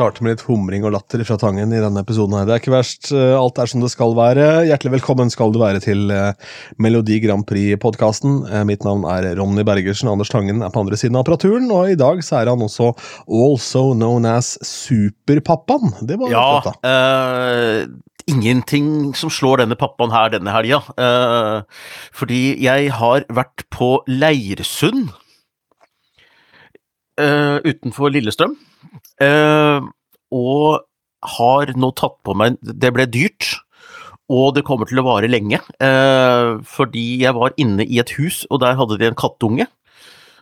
starte med litt humring og latter fra Tangen i denne episoden. her. Det er ikke verst. Eh, alt er som det skal være. Hjertelig velkommen skal du være til eh, Melodi Grand Prix-podkasten. Eh, mitt navn er Ronny Bergersen. Anders Tangen er på andre siden av apparaturen, og i dag så er han også also known as Superpappaen. Det var Ja, flott, da. Uh ingenting som slår denne pappaen her denne helga. Eh, fordi jeg har vært på Leirsund eh, utenfor Lillestrøm. eh, og har nå tatt på meg Det ble dyrt. Og det kommer til å vare lenge, eh, fordi jeg var inne i et hus, og der hadde de en kattunge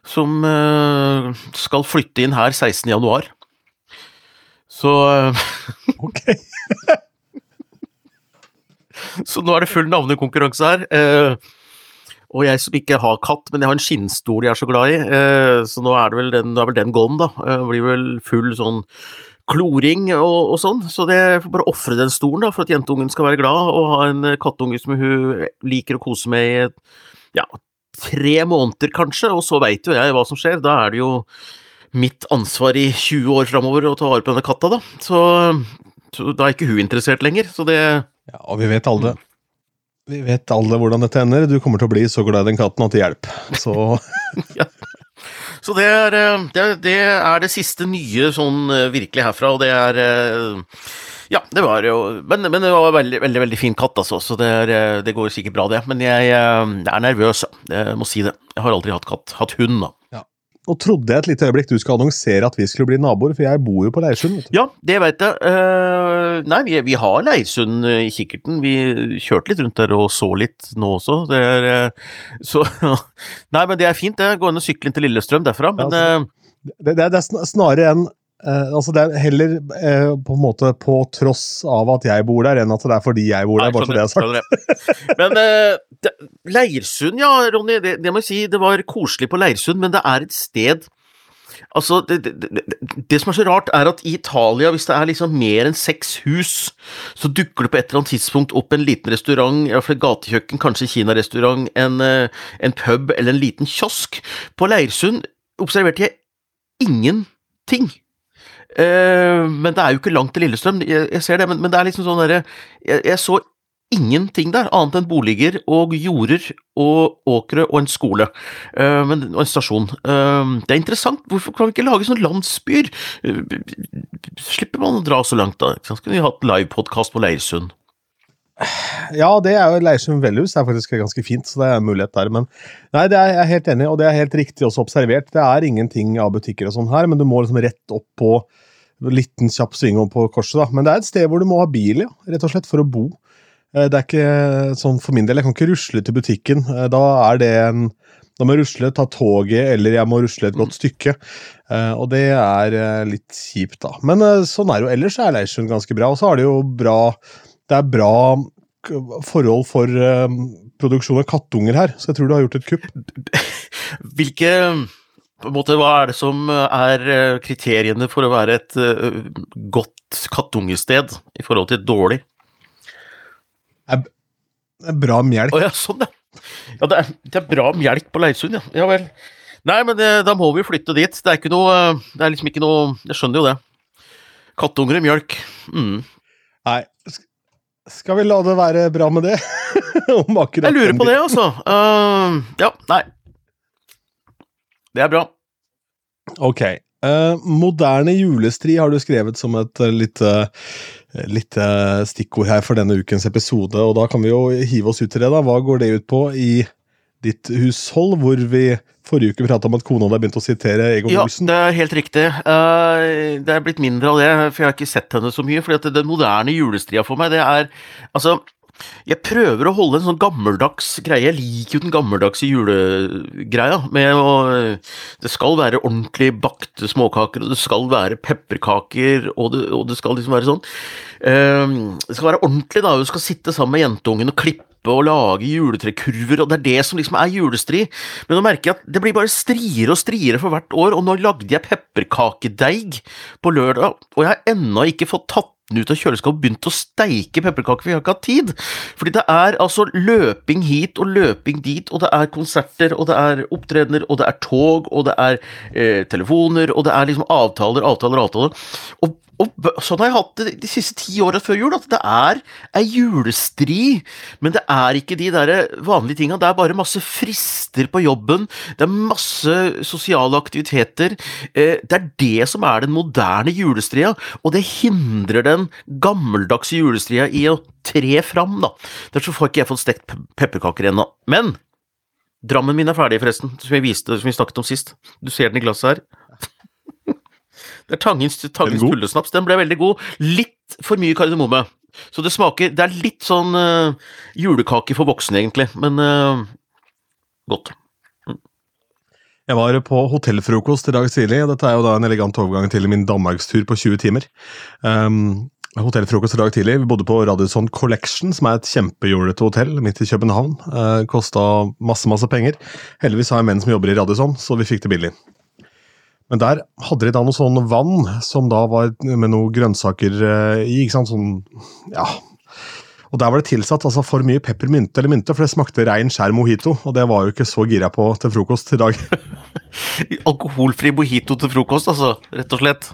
som eh, skal flytte inn her 16. januar. Så eh, Ok. Så nå er det full navnekonkurranse her. Eh, og jeg som ikke har katt, men jeg har en skinnstol jeg er så glad i, eh, så nå er det vel den, er vel den gone, da. Jeg Det blir vel full sånn kloring og, og sånn, så det jeg får bare ofre den stolen da, for at jentungen skal være glad og ha en eh, kattunge som hun liker å kose med i ja, tre måneder kanskje, og så veit jo jeg hva som skjer. Da er det jo mitt ansvar i 20 år framover å ta vare på denne katta, da. Så, så da er ikke hun interessert lenger, så det Ja, og vi vet alle Vi vet alle hvordan dette ender. Du kommer til å bli så glad i den katten at det hjelper. Så Så det er, eh, det, det er det siste nye sånn eh, virkelig herfra, og det er eh, Ja, det var jo Men, men det var veldig, veldig veldig fin katt, altså, så det, er, det går sikkert bra, det. Men jeg, jeg er nervøs, jeg må si det. Jeg har aldri hatt katt. Hatt hund, da. Nå trodde jeg et lite øyeblikk du skulle annonsere at vi skulle bli naboer, for jeg bor jo på Leirsund. Ja, det veit jeg. Uh, nei, vi, vi har Leirsund eh, i kikkerten. Vi kjørte litt rundt der og så litt nå også. Det er uh, Så Nei, men det er fint, det. Gå inn og sykle inn til Lillestrøm derfra. Men Ja, altså, Det, det, det er snarere en eh, altså Det er heller uh, på en måte på tross av at jeg bor der, enn at det er fordi jeg bor der. Nei, bare så det er sagt. Men uh, det, Leirsund, ja, Ronny, det, det må jeg si, det var koselig på Leirsund, men det er et sted Altså, det, det, det, det som er så rart, er at i Italia, hvis det er liksom mer enn seks hus, så dukker det på et eller annet tidspunkt opp en liten restaurant, i hvert fall gatekjøkken, kanskje kinarestaurant, en, en pub eller en liten kiosk. På Leirsund observerte jeg ingenting. Eh, men det er jo ikke langt til Lillestrøm, jeg, ser det, men, men det er liksom sånn derre jeg, jeg så ingenting der, annet enn boliger og jorder og åkre og en skole. eh, men, og en stasjon. Eh, det er interessant, hvorfor kan vi ikke lage sånne landsbyer? Slipper man å dra så langt, da? Skulle vi hatt livepodkast på Leirsund. Ja, det er jo Leirsund velhus. Er faktisk ganske fint, så det er en mulighet der. Men nei, det er jeg er helt enig og det er helt riktig også observert. Det er ingenting av butikker og sånn her, men du må liksom rett opp på liten kjapp sving om på korset, da. Men det er et sted hvor du må ha bil, ja, rett og slett, for å bo. Eh, Det er ikke sånn for min del. Jeg kan ikke rusle til butikken. Eh, Da er det en Da må jeg rusle, ta toget, eller jeg må rusle et godt stykke. Eh, Og det er eh, litt kjipt, da. Men eh, sånn er jo. Ellers er Leirsund ganske bra. Og så har de jo bra Det er bra forhold for eh, produksjon av kattunger her, så jeg tror du har gjort et kupp. Hvilke på en måte, Hva er det som er eh, kriteriene for å være et uh, godt kattungested i forhold til et dårlig? Det er bra melk. Å ja, sånn, ja. Ja, det er, det er bra melk på Leirsund, ja. Ja vel. Nei, men det, da må vi flytte dit. Det er ikke noe Det er liksom ikke noe Jeg skjønner jo det. Kattunger og mjølk. Mm. Nei, skal vi la det være bra med det? Om akkurat Jeg lurer på det, altså. Uh, ja, nei. Det er bra. Ok. Uh, moderne julestri har du skrevet som et uh, lite, eh, lite stikkord her for denne ukens episode, og da kan vi jo hive oss ut til det. da. Hva går det ut på i ditt hushold, hvor vi forrige uke prata om at kona di begynte å sitere Egon Ja, Olsen? det er helt riktig. Uh, det er blitt mindre av det, for jeg har ikke sett henne så mye. fordi at den moderne julestria for meg, det er Altså, jeg prøver å holde en sånn gammeldags greie. Jeg liker jo den gammeldagse julegreia. Med å Det skal være ordentlig bakte småkaker, og det skal være pepperkaker, og det, og det skal liksom være sånn. Eh, det skal være ordentlig, da. Du skal sitte sammen med jentungen og klippe og lage juletrekurver, og det er det som liksom er julestri. Men nå merker jeg at det blir bare striere og striere for hvert år, og nå lagde jeg pepperkakedeig på lørdag, og jeg har ennå ikke fått tatt ut av kjøleskapet og begynt å steike pepperkaker, for jeg har ikke hatt tid. Fordi det er altså løping hit og løping dit, og det er konserter, og det er opptredener, og det er tog, og det er eh, telefoner, og det er liksom avtaler, avtaler, avtaler. Og og sånn har jeg hatt det de siste ti åra før jul, at det er ei julestri, men det er ikke de der vanlige tinga. Det er bare masse frister på jobben, det er masse sosiale aktiviteter. Eh, Det er det som er den moderne julestria, og det hindrer den gammeldagse julestria i å tre fram, da. Derfor får ikke jeg fått stekt pepperkaker ennå. Men Drammen min er ferdig, forresten, som jeg viste, som vi snakket om sist. Du ser den i glasset her. Det er Tangens, tangens tullesnaps. Den ble veldig god. Litt for mye kardemomme. Så det smaker Det er litt sånn uh, julekake for voksne, egentlig, men uh, godt. Jeg var på hotellfrokost i dag tidlig. Dette er jo da en elegant overgang til min danmarkstur på 20 timer. Um, hotellfrokost i dag tidlig. Vi bodde på Radisson Collection, som er et kjempejålete hotell midt i København. Uh, Kosta masse, masse penger. Heldigvis har jeg menn som jobber i Radisson, så vi fikk det billig. Men der hadde de da noe sånn vann som da var med noe grønnsaker eh, i. ikke sant, sånn, ja. Og der var det tilsatt altså for mye peppermynte eller mynte, for det smakte rein skjær mojito. Og det var jo ikke så gira på til frokost i dag. Alkoholfri mojito til frokost, altså. Rett og slett.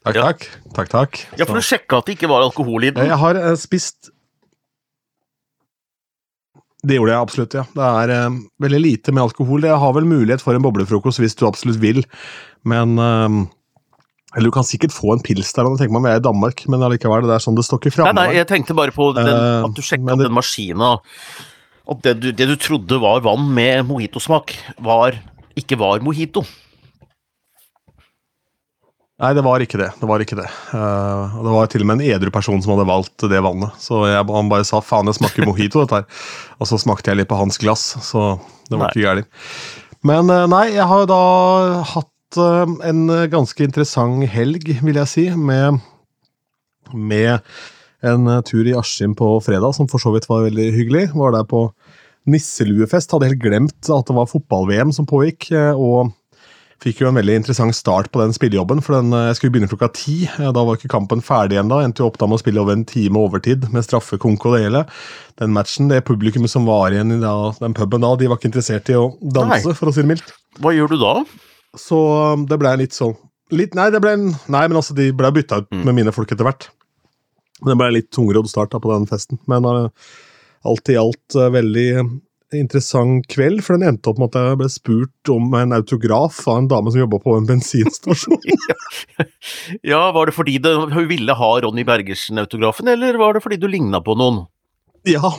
Takk, Ja. takk. takk, takk. Ja, for du sjekka at det ikke var alkohol i den? jeg har eh, spist Det gjorde jeg absolutt, ja. Det er eh, veldig lite med alkohol. Jeg har vel mulighet for en boblefrokost hvis du absolutt vil, men eh, Eller du kan sikkert få en pils der, tenker man vi er i Danmark, men allikevel, det er sånn det står ikke Nei, framme. nei, jeg tenkte bare på den, Eh, at du sjekka det- den maskina. At det du, det du trodde var vann med mojitosmak, var ikke var mojito. Nei, det var ikke det. Det var ikke det. Uh, det var til og med en edru person som hadde valgt det vannet. Så jeg, han bare sa faen, jeg smaker mojito, dette her. Og så smakte jeg litt på hans glass, så det var Nei. ikke gærent. Men uh, nei, jeg har jo da hatt uh, en ganske interessant helg, vil jeg si, med, med en tur i Askim på fredag, som for så vidt var veldig hyggelig. Var der på nisseluefest. Hadde helt glemt at det var fotball-VM som pågikk. og Fikk jo en veldig interessant start på den spillejobben, for den, eh, jeg skulle begynne klokka ti. Da var ikke kampen ferdig ennå. Endte jo opp da med å spille over en time overtid med straffekonk og det hele. Den matchen, det publikummet som var igjen i da, den puben da, de var ikke interessert i å danse, Nei. for å si det mildt. Hva gjør du da? Så um, det ble litt sånn litt, Nei, det ble en, nei, men altså, de ble bytta ut Mm. med mine folk etter hvert. Det ble litt tungrodd start da på den festen. Men uh, alt i alt uh, veldig interessant kveld, for den endte opp med at jeg ble spurt om en autograf av en dame som jobba på en bensinstasjon. Ja, Var det fordi hun ville ha Ronny Bergersen-autografen, eller var det fordi du ligna på noen? ja.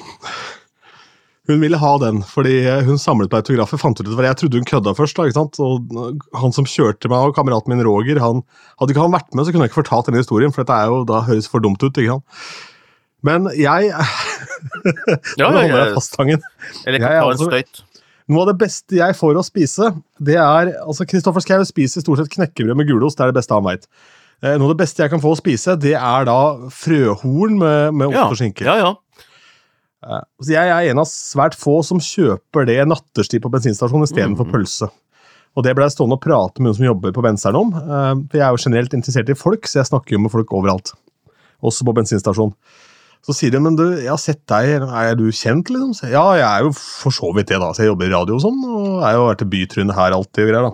Hun ville ha den, fordi hun samlet på autografer. fant ut det, Jeg trodde hun kødda først. da, ikke sant? Og Han som kjørte meg, og kameraten min Roger, han, hadde ikke han vært med, så kunne jeg ikke fortalt denne historien, for dette er jo, da høres for dumt ut. ikke sant? Men jeg Ja, Nå holder jeg fast tangen. Eller kan ta en altså- støyt. Noe av det beste jeg får å spise, det er altså Kristoffer Schou spiser stort sett knekkebrød med gulost. Det er det beste han veit. Noe av det beste jeg kan få å spise, det er da frøhorn med, med ost Ja, og skinke. ja, ja. Eh, Så jeg er en av svært få som kjøper det natterstid på bensinstasjonen istedenfor Mm. pølse. Og det ble jeg stående og prate med noen som jobber på Benseren om. eh, For jeg er jo generelt interessert i folk, så jeg snakker jo med folk overalt. Også på bensinstasjon. Så sier de men du, jeg har sett deg, er du kjent, liksom? Så, ja, jeg er jo for så vidt det, da. Så jeg jobber i radio og sånn, og er jo vært i bytrynet her alltid og greier, da.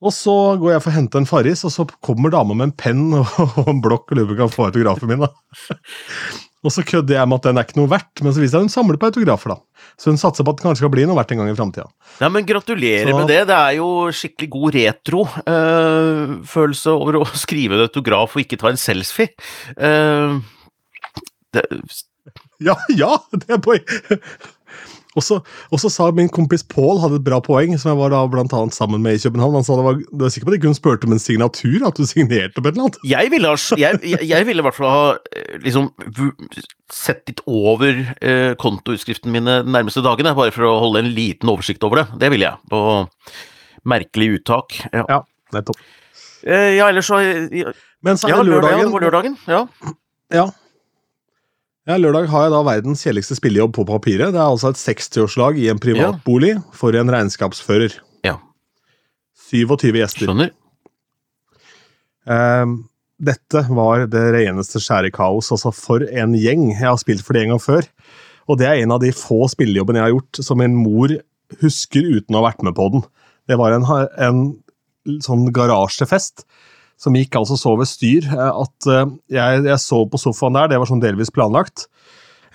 Og så går jeg for å hente en Farris, og så kommer dama med en penn og en blokk og lurer på om jeg kan få autografen min. da. Og så kødder jeg med at den er ikke noe verdt, men så viser det seg hun samler på autografer. da. Så hun satser på at den kanskje skal bli noe verdt en gang i framtida. Nei, men Gratulerer Så- med det. Det er jo skikkelig god retro-følelse over å skrive en autograf og ikke ta en selfie. Eh, det, Ja, ja! Det er poeng! Og så, sa min kompis Pål hadde et bra poeng, som jeg var da blant annet sammen med i København. Han sa det var, det var sikkert på at hun spurte om en signatur? At du signerte på et eller annet? jeg ville ha jeg, jeg, ville i hvert fall ha eh, liksom sett litt over eh, kontoutskriften mine de nærmeste dagene, bare for å holde en liten oversikt over det. Det ville jeg. På merkelig uttak. Ja, Ja, nettopp. Eh, ja ellers så Ja, Men så er ja det lørdag, ja, lørdagen. det var lørdagen. Ja. Ja. Ja, lørdag har jeg da verdens kjedeligste spillejobb på papiret. Det er altså et 60-årslag i en privatbolig for en regnskapsfører. Ja. 27 gjester. Skjønner. Um, dette var det reneste skjære kaos. Altså, for en gjeng. Jeg har spilt for det en gang før. Og det er en av de få spillejobbene jeg har gjort som min mor husker uten å ha vært med på den. Det var en, en sånn garasjefest som gikk altså så over styr eh, at eh, jeg, jeg så på sofaen der, det var sånn delvis planlagt.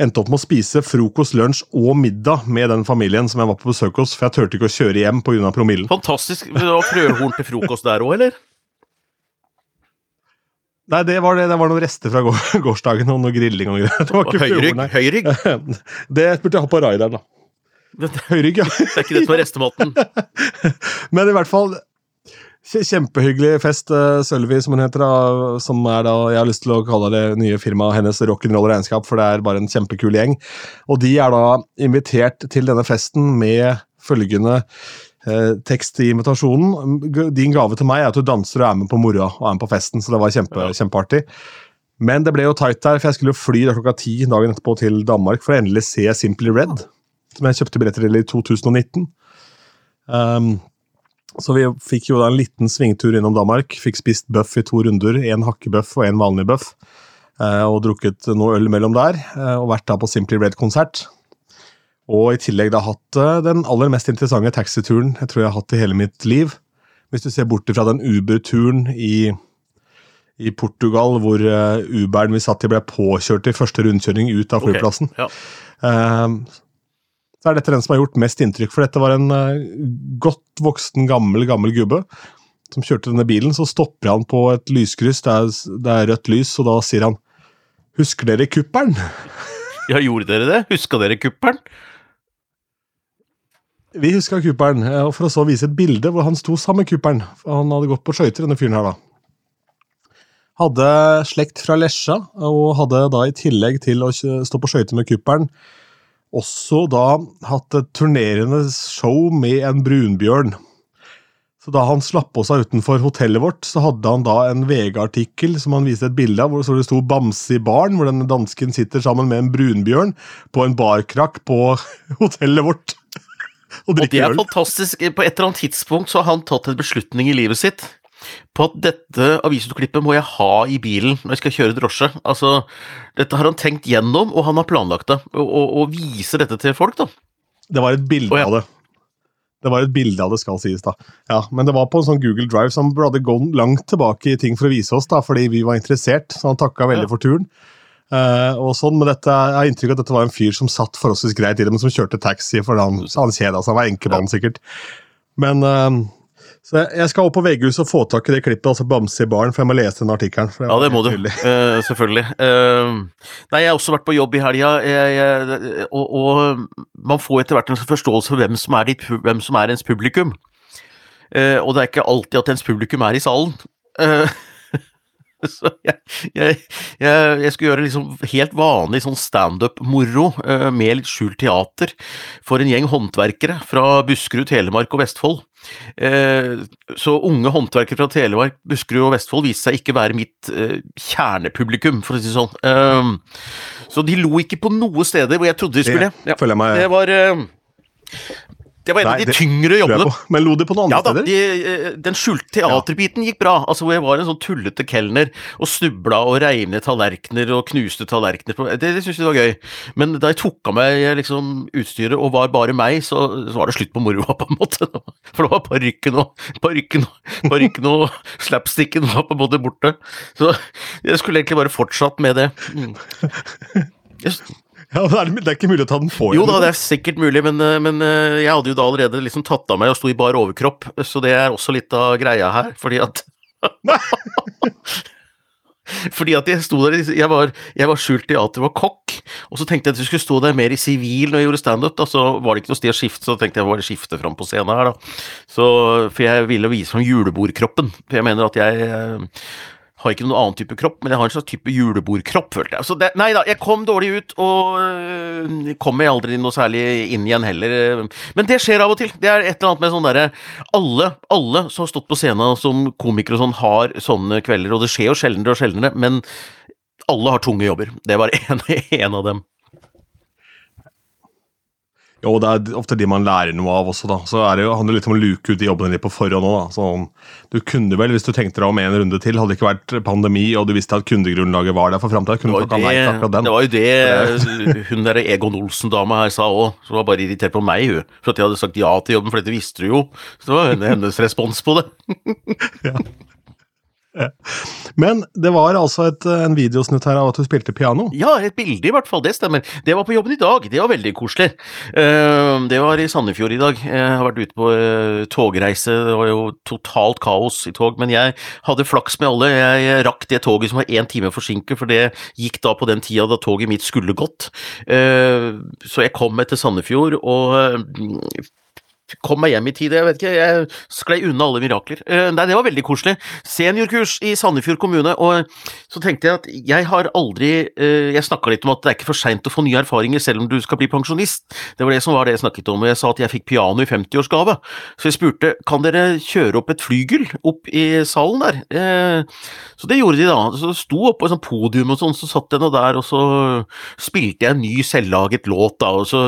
Endte opp med å spise frokost, lunsj og middag med den familien som jeg var på besøk hos, for jeg turte ikke å kjøre hjem pga. promillen. Fantastisk. Var frøhorn til frokost der òg, eller? Nei, det var, det, det var noen rester fra går, gårsdagen og noe grilling og greier. Det var ikke Høyrygg? Høyrygg? Det burde jeg ha på raideren, da. Høyrygg, ja. Det er ikke det som er restematen. Men i hvert fall Kjempehyggelig fest, eh, Sølvi, som hun heter. da, Som er da, Jeg har lyst til å kalle det nye firmaet hennes Rock'n'Roll Regnskap, for det er bare en kjempekul gjeng. Og de er da invitert til denne festen med følgende eh, tekst i invitasjonen. Din gave til meg er at du danser og er med på moroa og er med på festen, så det var kjempe, Ja. kjempeartig. Men det ble jo tight der, for jeg skulle fly klokka ti dagen etterpå til Danmark for å endelig se Simply Red, som jeg kjøpte billetter til i 2019. Um, så vi fikk jo da en liten svingtur innom Danmark. Fikk spist bøff i to runder. En hakkebøff og en vanlig bøff. eh, Og drukket noe øl mellom der. eh, Og vært da på Simply Red-konsert. Og i tillegg da hatt eh, den aller mest interessante taxituren jeg tror jeg har hatt i hele mitt liv. Hvis du ser bort fra den Uber-turen i, i Portugal, hvor Uberen vi satt i ble påkjørt i første rundkjøring ut av flyplassen. flyplassen. Ja. Så er dette den som har gjort mest inntrykk, for dette var en eh, godt voksen, gammel, gammel gubbe som kjørte denne bilen. Så stopper han på et lyskryss, det er, det er rødt lys, og da sier han Husker dere kuppelen? ja, gjorde dere det? Huska dere kuppelen? Vi huska kuppelen, eh, og for å så vise et bilde hvor han sto sammen med kuppelen. Han hadde gått på skøyter, denne fyren her, da. Hadde slekt fra Lesja, og hadde da i tillegg til å stå på skøyter med kuppelen, også da hatt et turnerende show med en brunbjørn. Så da han slapp på seg utenfor hotellet vårt, så hadde han da en VG-artikkel som han viste et bilde av, hvor det sto 'Bamse i baren', hvor den dansken sitter sammen med en brunbjørn på en barkrakk på hotellet vårt. og drikker øl. Og det er øl. fantastisk. På et eller annet tidspunkt så har han tatt en beslutning i livet sitt på at dette avisutklippet må jeg ha i bilen når jeg skal kjøre drosje. Altså, dette har han tenkt gjennom, og han har planlagt det. Og, og, og viser dette til folk, da. Det var et bilde ja. av det. Det var et bilde av det, skal sies, da. Ja, Men det var på en sånn Google Drive som hadde gått langt tilbake i ting for å vise oss, da, fordi vi var interessert. Så han takka veldig Ja. for turen. Uh, og sånn, men dette, Jeg har inntrykk av at dette var en fyr som satt forholdsvis greit i det, men som kjørte taxi, for han, han kjeda seg. Han var enkemann, sikkert. Men eh, Så jeg, skal opp på VG-huset og få tak i det klippet, altså Bamse i baren, for jeg må lese den artikkelen. Ja, det må du. Uh. Selvfølgelig. Uh, nei, jeg har også vært på jobb i helga, og, og man får etter hvert en forståelse for hvem som er, ditt, hvem som er ens publikum. Uh, og det er ikke alltid at ens publikum er i salen. Så jeg, jeg, jeg, jeg skulle gjøre liksom helt vanlig sånn standup-moro med litt skjult teater for en gjeng håndverkere fra Buskerud, Telemark og Vestfold. Eh, så unge håndverkere fra Telemark, Buskerud og Vestfold viste seg ikke være mitt eh, kjernepublikum, for å si det sånn. Eh, så de lo ikke på noe steder hvor jeg trodde de skulle. Ja, det var eh, Det var en Nei, av de tyngre jobbene. Men lo de på noen Ja andre da, steder? de, eh, den skjulte teaterbiten gikk bra. Altså hvor jeg var en sånn tullete kelner og snubla og reiv ned tallerkener og knuste tallerkener. Det, det syntes jeg var gøy. Men da jeg tok av meg eh, liksom utstyret og var bare meg, så, så var det slutt på moroa, på en måte. For det var parykken og, parykken og slapsticken var på en måte borte. Så jeg skulle egentlig bare fortsatt med det. Mm. Jeg, Ja, det, er, det er ikke mulig å ta den for jo da, det er sikkert mulig, men, eh, men eh, jeg hadde jo da allerede liksom tatt av meg og sto i bar overkropp, så det er også litt av greia her, fordi at Fordi at jeg sto der, jeg var, jeg var skjult teater, var kokk, og så tenkte jeg at du skulle stå der mer i sivil når jeg gjorde standup, da, så var det ikke noe sted å skifte, så tenkte jeg bare skifte fram på scenen her, da. Så, for jeg ville vise fram julebordkroppen, for jeg mener at jeg eh, har ikke noen annen type kropp, men jeg har en slags type julebordkropp, følte jeg. Så det, nei da, jeg kom dårlig ut, og øh, kom meg aldri noe særlig inn igjen heller. Men det skjer av og til. Det er et eller annet med sånn derre alle, alle som har stått på scenen som komikere og sånn, har sånne kvelder, og det skjer jo sjeldnere og sjeldnere, men alle har tunge jobber. Det var en, en av dem. Jo, det er ofte de man lærer noe av også, da. Så er det jo, handler litt om å luke ut de jobbene litt på forhånd òg, da. Sånn, du kunne vel, hvis du tenkte deg om en runde til, hadde det ikke vært pandemi, og du visste at kundegrunnlaget var der for framtida, kunne du takka nei til akkurat den. det var jo det hun der Egon Olsen-dama her sa òg, som var bare irritert på meg, hun. For at jeg hadde sagt ja til jobben, for dette visste du jo. Så det var hennes respons på det. Men det var altså et, en videosnutt her av at du spilte piano. Ja, et bilde i hvert fall, det stemmer. Det var på jobben i dag, det var veldig koselig. Uh, det var i Sandefjord i dag. Jeg har vært ute på uh, togreise, det var jo totalt kaos i tog, men jeg hadde flaks med alle. Jeg rakk det toget som var én time forsinket, for det gikk da på den tida da toget mitt skulle gått. Uh, så jeg kom meg til Sandefjord og kom meg hjem i tide, jeg vet ikke, jeg sklei unna alle mirakler. Uh, nei, det var veldig koselig. Seniorkurs i Sandefjord kommune, og så tenkte jeg at jeg har aldri uh, Jeg snakka litt om at det er ikke for seint å få nye erfaringer selv om du skal bli pensjonist. Det var det som var det jeg snakket om, og jeg sa at jeg fikk piano i 50-årsgave. Så jeg spurte kan dere kjøre opp et flygel opp i salen der. Uh, så det gjorde de da. Så sto opp på et sånt podium og sånn, så satt jeg nå der, og så spilte jeg en ny selvlaget låt da, og så,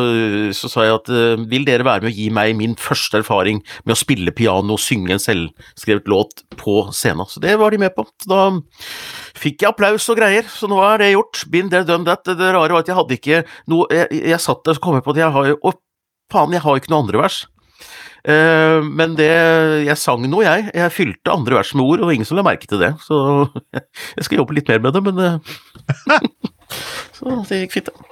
så sa jeg at vil dere være med å gi meg min min første erfaring med å spille piano og synge en selvskrevet låt på scenen. Så det var de med på. Da fikk jeg applaus og greier, så nå er det gjort. Been there, done that. Det rare var at jeg hadde ikke noe Jeg, jeg satt der og kom på at jeg har jo Å, faen, jeg har jo ikke noe andre vers. Uh, men det Jeg sang noe, jeg. Jeg fylte andre vers med ord, og ingen som la merke til det. Så jeg skal jobbe litt mer med det, men uh, Så det gikk fint, det.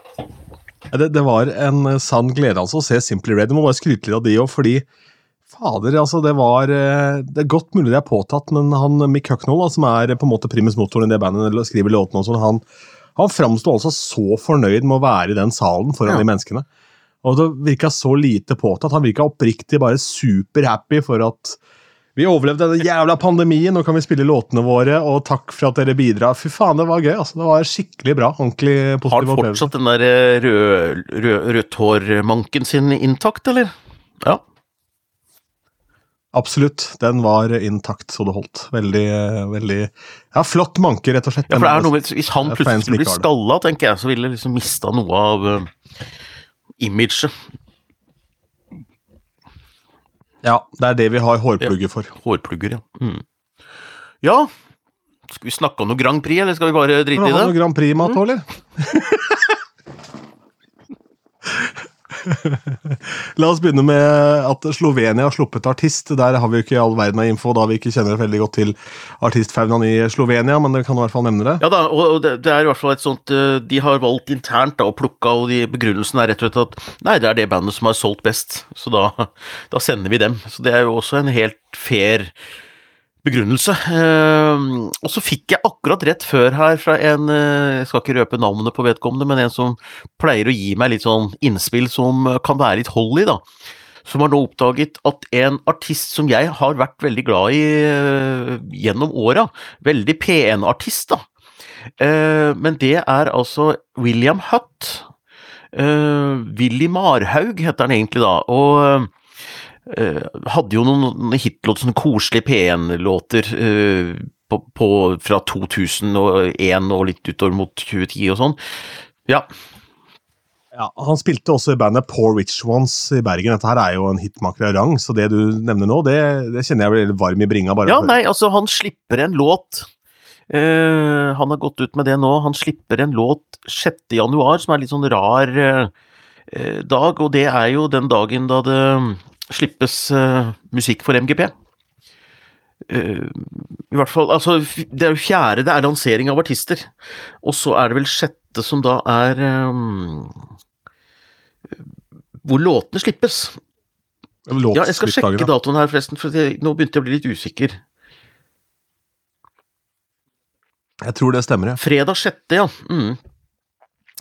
Det, det, var en eh, sann glede altså å se Simply Red. Jeg må bare skryte litt av de òg, fordi fader, altså det var eh, Det er godt mulig det er påtatt, men han Mick Hucknall, som er på en måte primus motoren i det bandet, eller skriver låtene og sånn, han, han framsto altså så fornøyd med å være i den salen foran ja. de menneskene. Og det virka så lite påtatt. Han virka oppriktig bare superhappy for at vi overlevde den jævla pandemien, nå kan vi spille låtene våre, og takk for at dere bidrar. Fy faen, det var gøy. altså. Det var skikkelig bra. Ordentlig positiv opplevelse. Har han fortsatt den der eh, rød, rød, sin intakt, eller? Ja. Absolutt. Den var intakt så det holdt. Veldig, veldig Ja, flott manke, rett og slett. Ja, for det er noe med, Hvis han plutselig blir skalla, tenker jeg, så ville liksom mista noe av uh, imaget. Ja, det er det vi har hårplugger for. Ja, hårplugger, ja. Mm. Ja, skal vi snakke om noe Grand Prix, eller skal vi bare drite i det? Skal vi ha noe Grand Prix-mat mm. La oss begynne med at Slovenia har sluppet artist. Der har vi jo ikke all verden av info, da vi ikke kjenner veldig godt til artistfaunaen i Slovenia, men det kan i hvert fall nevne det. Ja da, og det er i hvert fall et sånt eh, De har valgt internt da, å plukke, og de, begrunnelsen er rett og slett at nei, det er det bandet som har solgt best, så da, da sender vi dem. Så det er jo også en helt fair begrunnelse. Uh, og så fikk jeg akkurat rett før her fra en uh, Jeg skal ikke røpe navnet på vedkommende, men en som pleier å gi meg litt sånn innspill som kan være litt hold i, da. Som har nå oppdaget at en artist som jeg har vært veldig glad i uh, gjennom åra, veldig P1-artist, da, men det er altså William Hutt. Willy Marhaug heter han egentlig da. og hadde jo noen hitlåter, sånne koselige P1-låter uh, fra 2001 og litt utover mot 2010 og sånn. Ja. ja. Han spilte også i bandet Poor Rich Ones i Bergen. Dette her er jo en hitmaker av rang, så det du nevner nå, det, det kjenner jeg blir varm i bringa. Bare. Ja, nei, altså, han slipper en låt. Uh, han har gått ut med det nå. Han slipper en låt 6. januar, som er litt sånn rar dag, og det er jo den dagen da det slippes uh, musikk for MGP. Eh, I hvert fall Altså, det er jo fjerde det er lansering av artister. Og så er det vel sjette som da er um, Hvor låtene slippes. ja, jeg skal sjekke datoen her, forresten, for jeg, nå begynte jeg å bli litt usikker. Jeg tror det stemmer, ja. Fredag sjette, ja. Mm.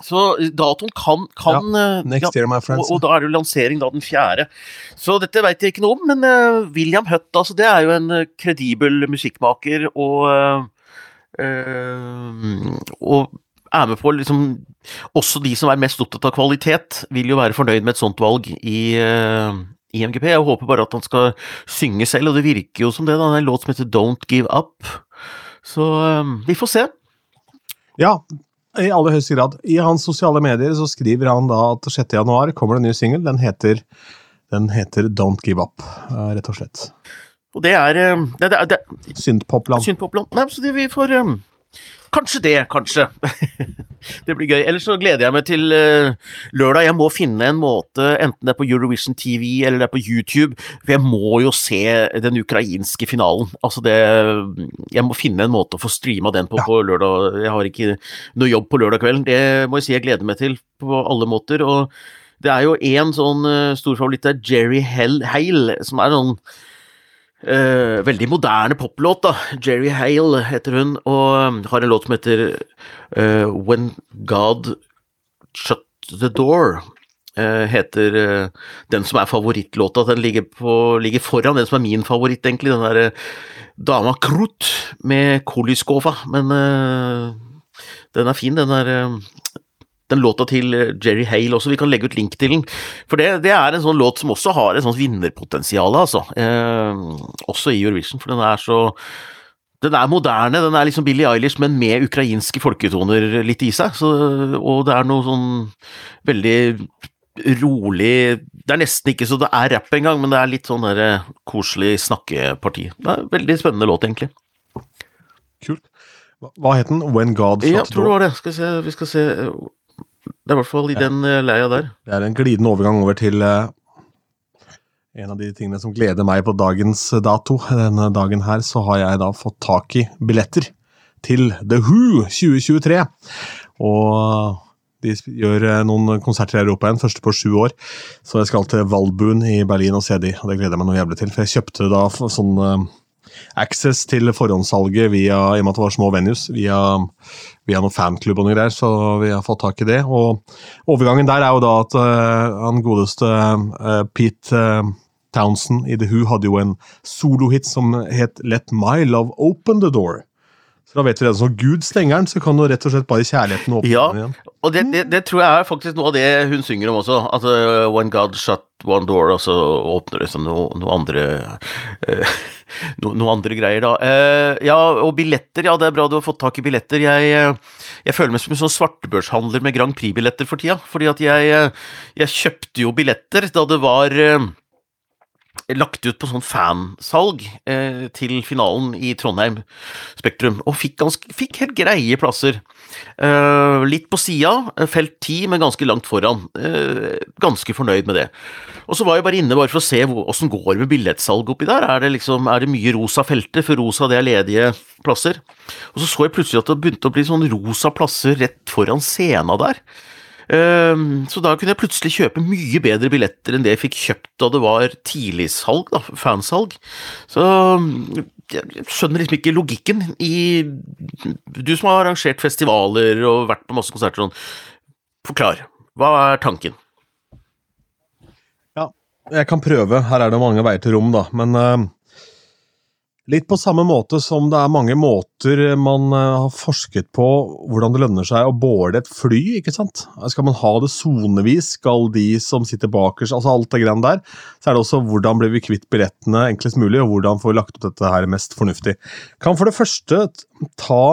Så datoen kan, kan ja, eh, Next year, my friends. Og, og, da er det jo lansering da den fjerde. Så dette veit jeg ikke noe om, men uh, William Hutt, altså, det er jo en uh, kredibel musikkmaker, og uh, Og er med på liksom Også de som er mest opptatt av kvalitet, vil jo være fornøyd med et sånt valg i i MGP. Jeg håper bare at han skal synge selv, og det virker jo som det. da, Det er en låt som heter Don't Give Up. Så vi får se. Ja, i aller høyeste grad. I hans sosiale medier så skriver han da at 6. januar kommer det en ny singel. Den, den, heter Don't Give Up, eh, rett og slett. Og det er eh, det, det, det, Syndpopland. Syndpopland. Nei, så det vi får um, kanskje det, kanskje. det blir gøy. Ellers så gleder jeg meg til uh, lørdag. Jeg må finne en måte, enten det er på Eurovision TV eller det er på YouTube, for jeg må jo se den ukrainske finalen. Altså det Jeg må finne en måte å få streama den på ja. på lørdag. Jeg har ikke noe jobb på lørdag kvelden. Det må jeg si jeg gleder meg til på alle måter. og det er jo én sånn uh, stor favoritt der, Jerry Hale, som er sånn uh, veldig moderne poplåt, da. Jerry Hale heter hun, og har en låt som heter uh, When God Shut The Door. Uh, heter den som er favorittlåta. Den ligger, på, ligger, foran den som er min favoritt, egentlig. Den derre Dama Krut med Koliskova. Men den er fin, den er den låta til eh, Jerry Hale også, vi kan legge ut link til den. For det, det er en sånn låt som også har et sånt vinnerpotensial, altså. Eh, også i Eurovision, for den er så den er moderne, den er liksom Billie Eilish, men med ukrainske folketoner litt i seg. Så, og det er noe sånn veldig rolig Det er nesten ikke så det er rapp engang, men det er litt sånn der eh, koselig snakkeparti. Det er en Veldig spennende låt, egentlig. Kult. Hva het den? When God Shot Ja, tror det var det. Skal vi se, vi skal se det er i hvert fall i ja. den uh, leia der. Det er en glidende overgang over til uh, en av de tingene som gleder meg på dagens dato. Denne dagen her så har jeg da fått tak i billetter til The Who 2023. Og de gjør eh, noen konserter i Europa igjen, første på sju år. Så jeg skal til Valbuen i Berlin og se de, og det gleder jeg meg noe jævlig til. For jeg kjøpte da sånn access til forhåndssalget via, i og med at det var små venues, via, via noen fanklubb og noe greier, så vi har fått tak i det. Og overgangen der er jo da at uh, han godeste uh, Pete uh, Townsend i The Who hadde jo en solohit som het Let My Love Open The Door. Så da vet vi det. Så Gud stenger den, så kan du rett og slett bare kjærligheten åpne ja, den igjen. Og det, det, det, tror jeg er faktisk noe av det hun synger om også. At uh, When God shut one door, og så åpner det seg noe, noe andre uh, no, Noe andre greier, da. Uh, ja, og billetter. Ja, det er bra du har fått tak i billetter. Jeg, jeg føler meg som en sånn svartebørshandler med Grand Prix-billetter for tida. Fordi at jeg, jeg kjøpte jo billetter da det var lagt ut på sånn fansalg eh, til finalen i Trondheim Spektrum, og fikk, ganske, fikk helt greie plasser. Eh, litt på sida, eh, felt 10, men ganske langt foran. Eh, ganske fornøyd med det. Og så var jeg bare inne bare for å se åssen går med billettsalg oppi der. Er det, liksom, er det mye rosa felter, for rosa det er ledige plasser? Og så så jeg plutselig at det begynte å bli sånn rosa plasser rett foran scena der. Ehm, så da kunne jeg plutselig kjøpe mye bedre billetter enn det jeg fikk kjøpt da det var tidligsalg, da, fansalg. Så jeg skjønner liksom ikke logikken i Du som har arrangert festivaler og vært på masse konserter sånn, forklar. Hva er tanken? Ja, jeg kan prøve. Her er det mange veier til rom, da. Men uh, Litt på samme måte som det er mange måter man eh, har forsket på hvordan det lønner seg å båre et fly. ikke sant? Skal man ha det sonevis? Skal de som sitter bakerst altså Alt det greiene der. Så er det også hvordan blir vi kvitt billettene enklest mulig, og hvordan får vi lagt opp dette her mest fornuftig. Kan for det første ta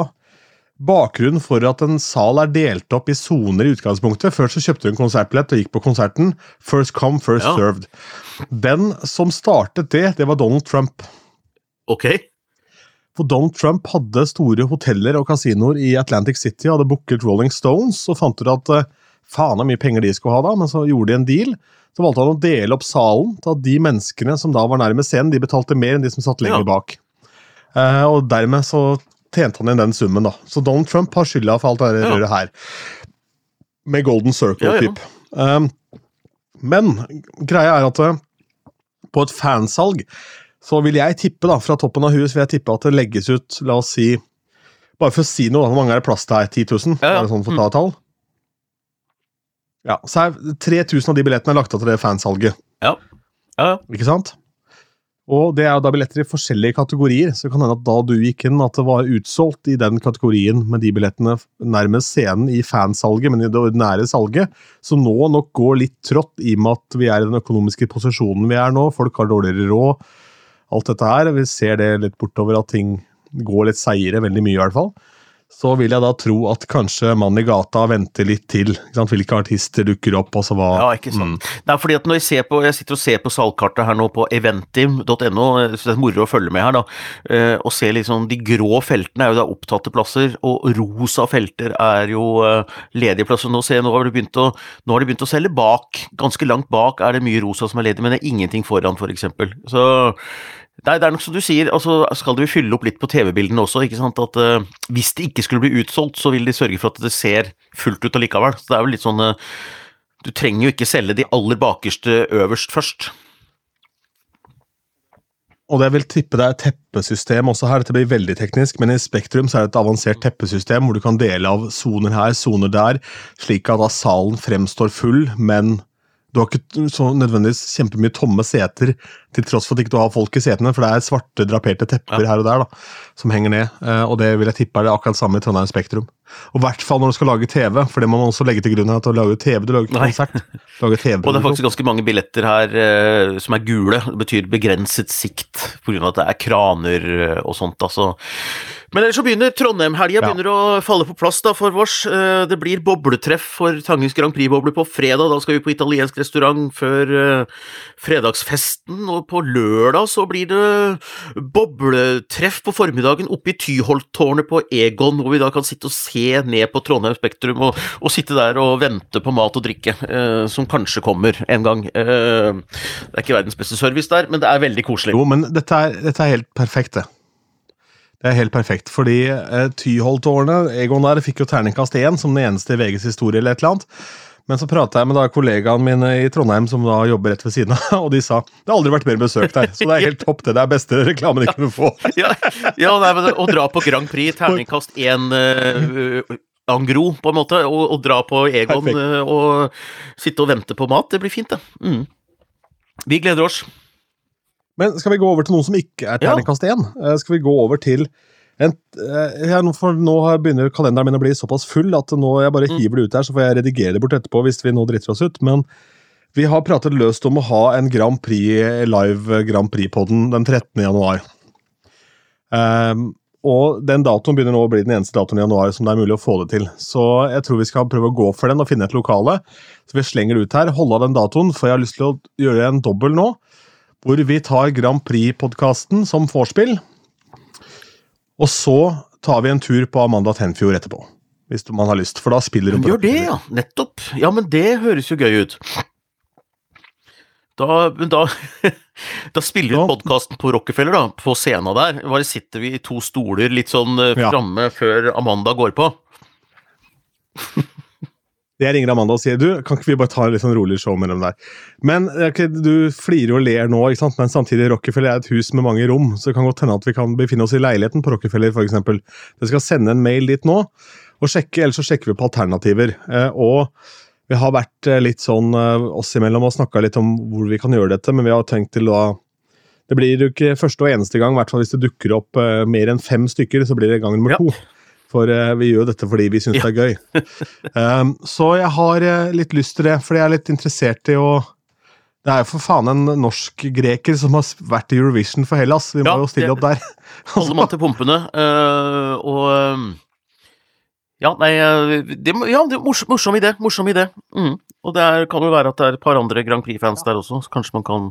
bakgrunnen for at en sal er delt opp i soner i utgangspunktet. Før så kjøpte du en konsertbillett og gikk på konserten. First come, first ja. served. Den som startet det, det var Donald Trump. Ok. For Donald Trump hadde store hoteller og kasinoer i Atlantic City, og hadde booket Rolling Stones og fant ut at uh, faen så mye penger de skulle ha da, men så gjorde de en deal. Så valgte han å dele opp salen til at de menneskene som da var nærmest scenen, de betalte mer enn de som satt lenger ja. bak. Uh, og dermed så tjente han inn den summen, da. Så Donald Trump har skylda for alt det røret ja. her. Med Golden Circle-type. Ja, um, men greia er at uh, på et fansalg så vil jeg tippe, da, fra toppen av huet, vil jeg tippe at det legges ut, la oss si Bare for å si noe, hvor mange er det plass til her? 10 000? Ja, ja. Er det sånn for å ta et tall? Ja, så er 3000 av de billettene er lagt av til det fansalget. Ja. ja. Ja, Ikke sant? Og det er jo da billetter i forskjellige kategorier, så det kan hende at da du gikk inn, at det var utsolgt i den kategorien med de billettene nærmest scenen i fansalget, men i det ordinære salget, som nå nok går litt trått i og med at vi er i den økonomiske posisjonen vi er nå, folk har dårligere råd alt dette her. Vi ser det litt bortover at ting går litt seigere, veldig mye i hvert fall. Så vil jeg da tro at kanskje mannen i gata venter litt til. Ikke sant? Hvilke artister dukker opp, og så hva Ja, ikke sant. Nei, fordi at når jeg ser på Jeg sitter og ser på salgkartet her nå på eventim.no, så det er moro å følge med her, da. eh, Og ser liksom De grå feltene er jo da opptatte plasser, og rosa felter er jo eh, ledige plasser. Nå ser jeg nå har de begynt å Nå har de begynt å selge bak. Ganske langt bak er det mye rosa som er ledig, men det er ingenting foran, for eksempel. Så Nei, det er nok som du sier, og altså skal de fylle opp litt på TV-bildene også, ikke sant, at uh, hvis det ikke skulle bli utsolgt, så vil de sørge for at det ser fullt ut allikevel. Så det er jo litt sånn uh, Du trenger jo ikke selge de aller bakerste øverst først. Og det vil tippe det er teppesystem også her, dette blir veldig teknisk, men i Spektrum så er det et avansert teppesystem hvor du kan dele av soner her, soner der, slik at da salen fremstår full, men du har ikke så nødvendigvis kjempemye tomme seter, til tross for at ikke du har folk i setene, for det er svarte, draperte tepper Ja. her og der da, som henger ned, eh, og det vil jeg tippe er det akkurat samme i Trondheim Spektrum. Og i hvert fall når du skal lage TV, for det må man også legge til grunn at du lager TV, du lager ikke konsert, lager TV. Og det er faktisk ganske mange billetter her uh, som er gule. Det betyr begrenset sikt pga. at det er kraner eh, og sånt. Altså. Men ellers så begynner Trondheim-helga Ja. å falle på plass da for vårs. Eh, det blir bobletreff for Tangens Grand Prix-bobler på fredag. Da skal vi på italiensk restaurant før eh, fredagsfesten. Og på lørdag så blir det bobletreff på formiddagen oppe i Tyholttårnet på Egon, hvor vi da kan sitte og se ned på Trondheim Spektrum og, og sitte der og vente på mat og drikke, eh, som kanskje kommer en gang. Eh, det er ikke verdens beste service der, men det er veldig koselig. Jo, men dette er, dette er helt perfekt, det. Det er helt perfekt, fordi eh, årene, Egon der, fikk jo terningkast én som den eneste i VGs historie eller et eller annet. Men så prata jeg med da kollegaene mine i Trondheim som da jobber rett ved siden av, og de sa det har aldri vært mer besøk der. Så det er helt topp, det. Det er beste reklamen de kunne få. Ja, ja nei, men å dra på Grand Prix, terningkast én uh, angro, på en måte, og, og dra på Egon eh, og sitte og vente på mat, det blir fint, det. Mm. Vi gleder oss. Men skal vi gå over til noe som ikke er terningkast én? Ja. Skal vi gå over til en, jeg, nå- for nå begynner kalenderen min å bli såpass full at nå jeg bare hiver det ut her, så får jeg redigere det bort etterpå hvis vi nå driter oss ut. Men vi har pratet løst om å ha en Grand Prix live Grand Prix-podden den 13. januar. Um, og den datoen begynner nå å bli den eneste datoen i januar som det er mulig å få det til. Så jeg tror vi skal prøve å gå for den og finne et lokale. Så vi slenger det ut her. Holde av den datoen, for jeg har lyst til å gjøre en dobbel nå. Hvor vi tar Grand Prix-podkasten som vorspiel. Og så tar vi en tur på Amanda Tenfjord etterpå. Hvis man har lyst, for da spiller hun på Gjør det, ja. Nettopp. Ja, men det høres jo gøy ut. Da, men da, da spiller vi podkasten på Rockefeller, da, på scenen der. Bare sitter vi i to stoler litt sånn framme Ja. før Amanda går på. Jeg ringer Amanda og sier du, kan ikke vi bare ta litt sånn rolig show mellom der. Men det er du flirer og ler nå, ikke sant? men samtidig Rockefeller er et hus med mange rom, så det kan godt hende at vi kan befinne oss i leiligheten på Rockefeller f.eks. Dere skal sende en mail dit nå, og sjekke, ellers så sjekker vi på alternativer. Eh, og vi har vært eh, litt sånn eh, oss imellom og snakka litt om hvor vi kan gjøre dette, men vi har tenkt til da Det blir jo ikke første og eneste gang, i hvert fall hvis det dukker opp eh, mer enn fem stykker, så blir det gang nummer Ja. to. For eh, vi gjør jo dette fordi vi syns Ja. det er gøy. Um, så jeg har eh, litt lyst til det, fordi jeg er litt interessert i å Det er jo for faen en norsk-greker som har vært i Eurovision for Hellas. Vi må Ja, jo stille det- opp der. Holder man til pumpene. Uh, og um, Ja, nei det, Ja, det er morsom, morsom idé. Morsom idé. Mm. Og det er, kan jo være at det er et par andre Grand Prix-fans der også, så kanskje man kan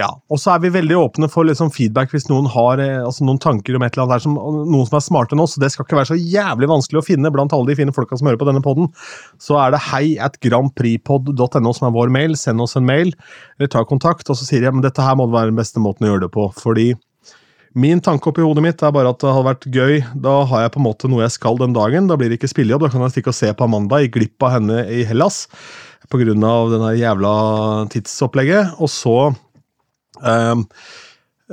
Ja, Og så er vi veldig åpne for liksom feedback hvis noen har eh, altså noen tanker om et eller annet der som, noen som er smartere enn oss. Det skal ikke være så jævlig vanskelig å finne blant alle de fine folka som hører på denne podden. Så er det hei at grandpripod.no som er vår mail. Send oss en mail, eller ta kontakt, og så sier jeg men dette her må være den beste måten å gjøre det på. fordi Min tanke oppi hodet mitt er bare at det hadde vært gøy. Da har jeg på en måte noe jeg skal den dagen. Da blir det ikke spillejobb. Da kan jeg stikke og se på Amanda, gikk glipp av henne i Hellas pga. denne jævla tidsopplegget. Og så um,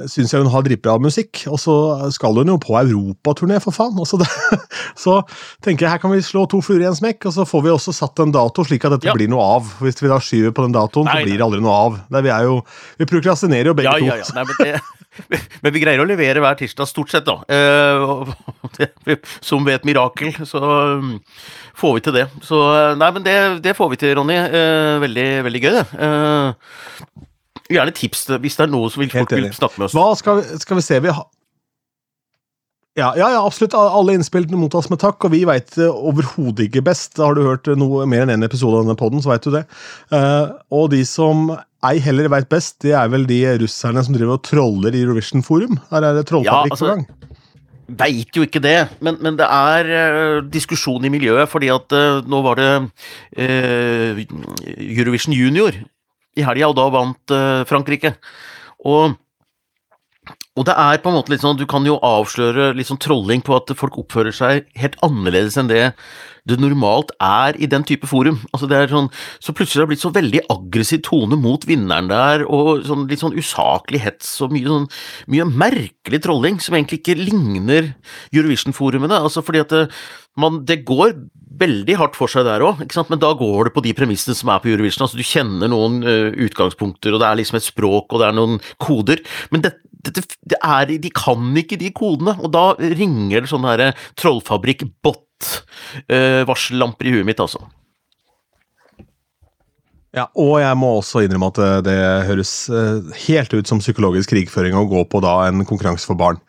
syns jeg hun har dritbra musikk, og så skal hun jo på europaturné, for faen. Og så, det, så tenker jeg her kan vi slå to fluer i en smekk, og så får vi også satt en dato, slik at dette Ja. blir noe av. Hvis vi da skyver på den datoen, Nei, så blir det aldri noe av. Det, vi, er jo, vi prokrastinerer jo begge Ja, ja, ja. Nei, men, det, men vi greier å levere hver tirsdag, stort sett, da. Eh, det, som ved et mirakel, så um, får vi til det. Så eh, nei, men det, det får vi til, Ronny. Eh, veldig, veldig gøy, det. Eh, gjerne tips hvis det er noe som vil, folk vil snakke med oss. Hva skal vi, skal vi se vi har Ja, ja, ja, absolutt. Alle innspill mottas med takk, og vi veit overhodet ikke best. Har du hørt noe mer enn én en episode av denne poden, så veit du det. Uh, og de som ei heller veit best, det er vel de russerne som driver og troller i Eurovision Forum. Her er det trollfabrikk ja, altså, gang. Veit jo ikke det, men, men det er uh, diskusjon i miljøet, fordi at uh, nå var det Eurovision Junior i helga, og da vant Frankrike. Og og det er på en måte litt sånn, Du kan jo avsløre litt sånn trolling på at folk oppfører seg helt annerledes enn det det normalt er i den type forum. Altså det er sånn, Så plutselig har det blitt så veldig aggressiv tone mot vinneren der, og sånn, litt sånn usaklig hets og mye, sånn, mye merkelig trolling som egentlig ikke ligner Eurovision-forumene. altså fordi at det, man, det går veldig hardt for seg der òg, men da går det på de premissene som er på Eurovision. altså Du kjenner noen uh, utgangspunkter, og det er liksom et språk, og det er noen koder. Men det, det, det er, de kan ikke de kodene, og da ringer det sånn her trollfabrikk-bot-varsellamper uh, i huet mitt, altså. Ja, og jeg må også innrømme at det, det høres helt ut som psykologisk krigføring å gå på da en konkurranse for barn.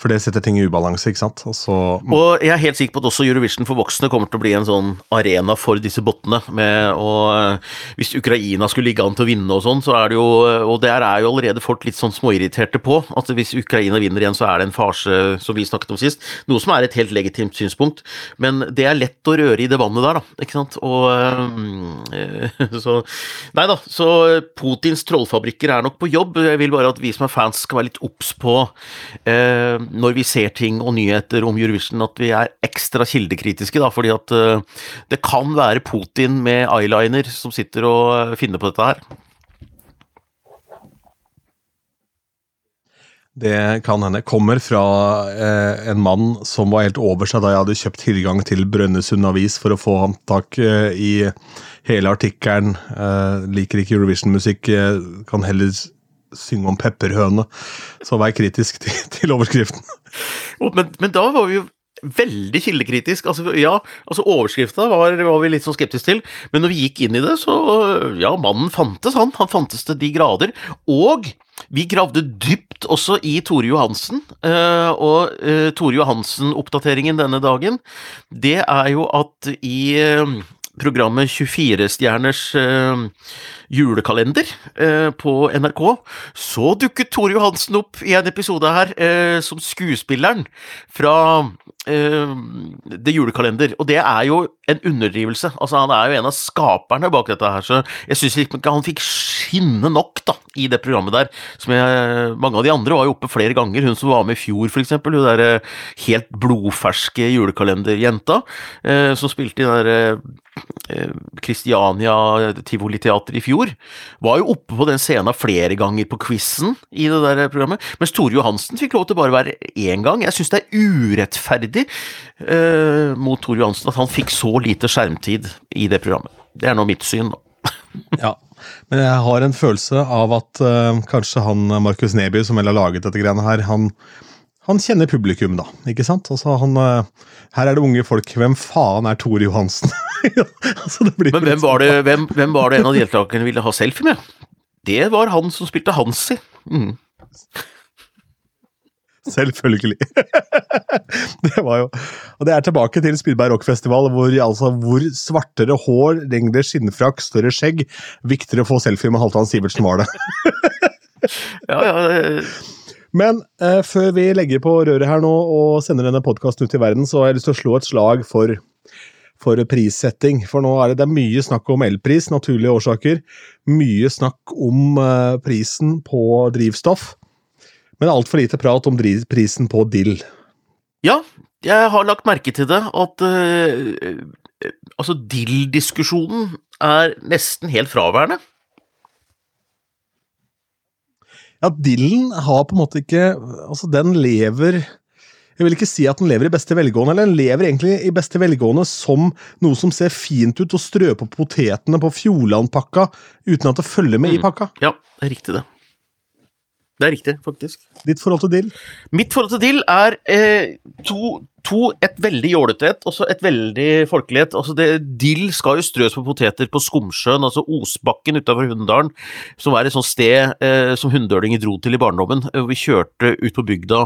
For det setter ting i ubalanse, ikke sant. Så, og jeg er helt sikker på at også Eurovision for voksne kommer til å bli en sånn arena for disse bottene. Med og hvis Ukraina skulle ligge an til å vinne og sånn, så er det jo Og der er jo allerede folk litt sånn småirriterte på. At hvis Ukraina vinner igjen, så er det en farse, som vi snakket om sist. Noe som er et helt legitimt synspunkt. Men det er lett å røre i det vannet der, da. Ikke sant. Og øh, så Nei da. Så Putins trollfabrikker er nok på jobb. Jeg vil bare at vi som er fans skal være litt obs på når vi ser ting og nyheter om Eurovision, at vi er ekstra kildekritiske, da, fordi at uh, det kan være Putin med eyeliner som sitter og finner på dette her. Det kan hende. Kommer fra eh, en mann som var helt over seg da jeg hadde kjøpt tilgang til Brønnøysund Avis for å få ham eh, i hele artikkelen. Eh, liker ikke Eurovision-musikk, eh, kan heller synge om pepperhøne. Så vær kritisk til, til overskriften. Men, men, da var vi jo veldig kildekritisk. Altså, ja, altså overskrifta var, var, vi litt sånn skeptiske til, men når vi gikk inn i det, så Ja, mannen fantes, han. Han fantes til de grader. Og vi gravde dypt også i Tore Johansen, eh, og eh, Tore Johansen-oppdateringen denne dagen, det er jo at i eh, programmet 24-stjerners julekalender eh, på NRK, så dukket Tore Johansen opp i en episode her eh, som skuespilleren fra eh, The Julekalender. Og det er jo en underdrivelse. Altså, han er jo en av skaperne bak dette her, så jeg syns ikke han fikk skinne nok da, i det programmet der. Som jeg, mange av de andre var jo oppe flere ganger. Hun som var med i fjor, eksempel. Hun derre helt blodferske julekalenderjenta eh, som spilte i den derre Kristiania Tivoliteater i fjor fjor. Var jo oppe på den scenen flere ganger på quizen i det der programmet, mens Tore Johansen fikk lov til bare å være én gang. Jeg syns det er urettferdig uh, mot Tore Johansen at han fikk så lite skjermtid i det programmet. Det er nå mitt syn, da. ja. Men jeg har en følelse av at uh, kanskje han Markus Neby, som vel har laget dette greiene her, han, han kjenner publikum, da. ikke sant? Altså, han, uh, her er det unge folk. Hvem faen er Tore Johansen? altså, Men hvem var, det, hvem, hvem var, det, en av deltakerne ville ha selfie med? Det var han som spilte Hansi. Mm. Selvfølgelig. det var jo Og det er tilbake til Spydberg rockfestival, hvor, altså, hvor svartere hår, lengre skinnfrakk, større skjegg Viktigere å få selfie med Halvdan Sivertsen var det. ja, ja, Men eh, før vi legger på røret her nå og sender denne podkasten ut i verden, så har jeg lyst til å slå et slag for for prissetting. For nå er det, det er mye snakk om elpris, naturlige årsaker. Mye snakk om eh, prisen på drivstoff. Men altfor lite prat om prisen på dill. Ja, jeg har lagt merke til det, at eh, altså dill-diskusjonen er nesten helt fraværende. Ja, dillen har på en måte ikke Altså, den lever jeg vil ikke si at den lever i beste velgående, eller den lever egentlig i beste velgående som noe som ser fint ut og strø på potetene på Fjordland-pakka uten at det følger med mm. i pakka. Ja, det er riktig, det. Det er riktig, faktisk. Ditt forhold til dill? Mitt forhold til dill er eh, to, To, et veldig jålete et, og så et veldig folkelig et. Altså dill skal jo strøs på poteter på Skomsjøen, altså Osbakken utafor Hunndalen, som er et sånt sted eh, som hunndølinger dro til i barndommen. og Vi kjørte ut på bygda,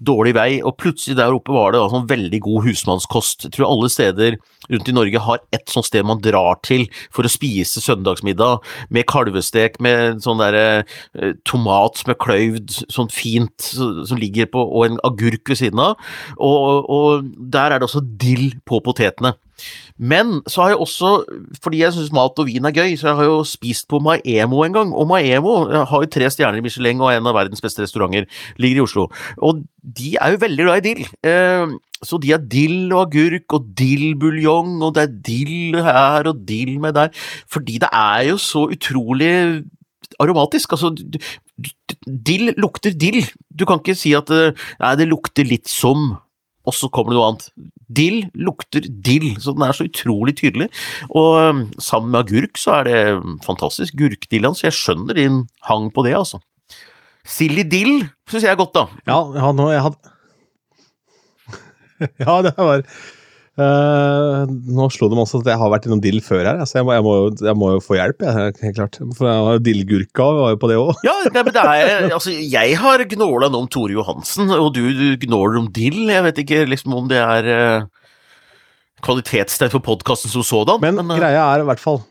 dårlig vei, og plutselig der oppe var det da, sånn veldig god husmannskost. Jeg tror alle steder rundt i Norge har et sånt sted man drar til for å spise søndagsmiddag, med kalvestek, med sånn derre eh, tomat som er kløyvd, sånn fint, som ligger på, og en agurk ved siden av. Og, og der er det også dill på potetene. Men så har jeg også, fordi jeg syns mat og vin er gøy, så jeg har jo spist på Maemo en gang. Og Maemo har jo tre stjerner i Michelin og er en av verdens beste restauranter, ligger i Oslo. Og de er jo veldig glad i dill. Eh, så de har dill og agurk og dillbuljong, og det er dill her og dill med der. Fordi det er jo så utrolig aromatisk. Altså, dill lukter dill. Du kan ikke si at eh, nei, det lukter litt som og så kommer det noe annet. Dill lukter dill, så den er så utrolig tydelig. Og um, sammen med agurk så er det um, fantastisk. Gurkdillaen, så jeg skjønner din hang på det, altså. Silly dill syns jeg er godt, da. Ja, ja nå jeg hadde Ja, det var eh, Nå slo det meg også at jeg har vært innom dill før her, så jeg må, jeg må, jeg må jo få hjelp, jeg, helt klart. For jeg har dillgurka, var jo på det òg. Ja, nei, men det er Altså, jeg har gnåla om Tore Johansen, og du, du gnåler om dill. Jeg vet ikke liksom om det er uh, kvalitetstegn for podkasten som sådan. Men eh, greia er i hvert fall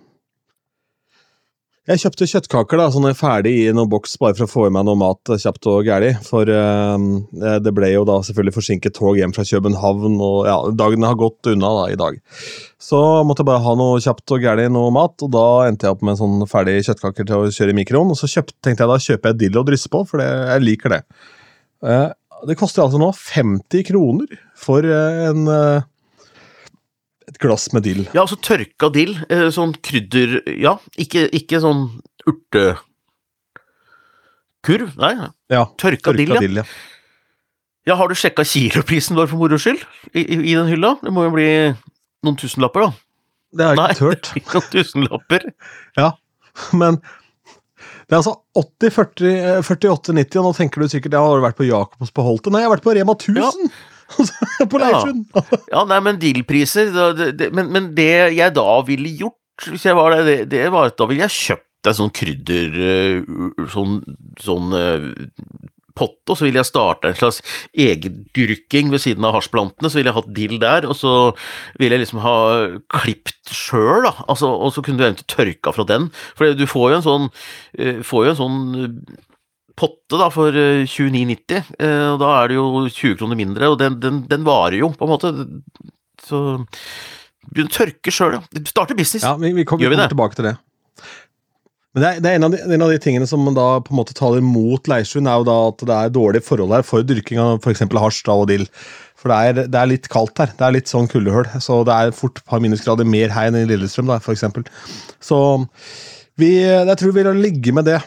Jeg kjøpte kjøttkaker da, sånn ferdig i noen boks, bare for å få i meg noe mat eh, kjapt og gæli. For eh, det ble jo da selvfølgelig forsinket tog hjem fra København, og ja, dagene har gått unna da i dag. Så måtte jeg bare ha noe kjapt og gæli, noe mat, og da endte jeg opp med sånn ferdig kjøttkaker til å kjøre i mikroen. Og så kjøpt, tenkte jeg da kjøper jeg dill og drysser på, for det, jeg liker det. Eh, det koster altså nå 50 kroner for eh, en eh, et glass med dill. Ja, altså tørka dill. eh, Sånn krydder Ja, ikke, ikke sånn urtekurv. Nei, Ja, tørka, dill, ja. dill, ja. ja. Har du sjekka kiloprisen vår for moro skyld? I, i, I den hylla? Det må jo bli noen tusenlapper, da. Det har jeg Nei. ikke tørt. Ikke noen tusenlapper. Ja, men det er altså 80, 40, eh, 48, 90, og nå tenker du sikkert ja, har du vært på Jacobs på Holte? Nei, jeg har vært på Rema 1000! på. Leirsund! Ja, nei, men det, men, men det jeg da ville gjort, hvis jeg var det, det, det var at da ville jeg kjøpt en sånn krydder eh, Sånn, sånn eh, pott, og så ville jeg starte en slags egendyrking ved siden av hasjplantene. Så ville jeg hatt dill der, og så ville jeg liksom ha klipt sjøl, da. Altså, og så kunne du eventuelt tørka fra den. For du får jo en sånn, eh, får jo en sånn potte da for eh, 29,90, eh, og da er det jo 20 kroner mindre, og den, den, den varer jo, på en måte. Så begynn å tørke sjøl, ja. Starte business. Ja, vi, vi, kommer, Gjør vi det? tilbake til det. Men det er, det er en, av de, en av de tingene som da på en måte taler mot Leirsund, er jo da at det er dårlige forhold her for dyrking av f.eks. hasj og dill. For det er, det er litt kaldt her. Det er litt sånn kuldehull. Så det er fort et par minusgrader mer her enn i Lillestrøm, da, eksempel. Så vi, jeg tror vi vil ligge med det.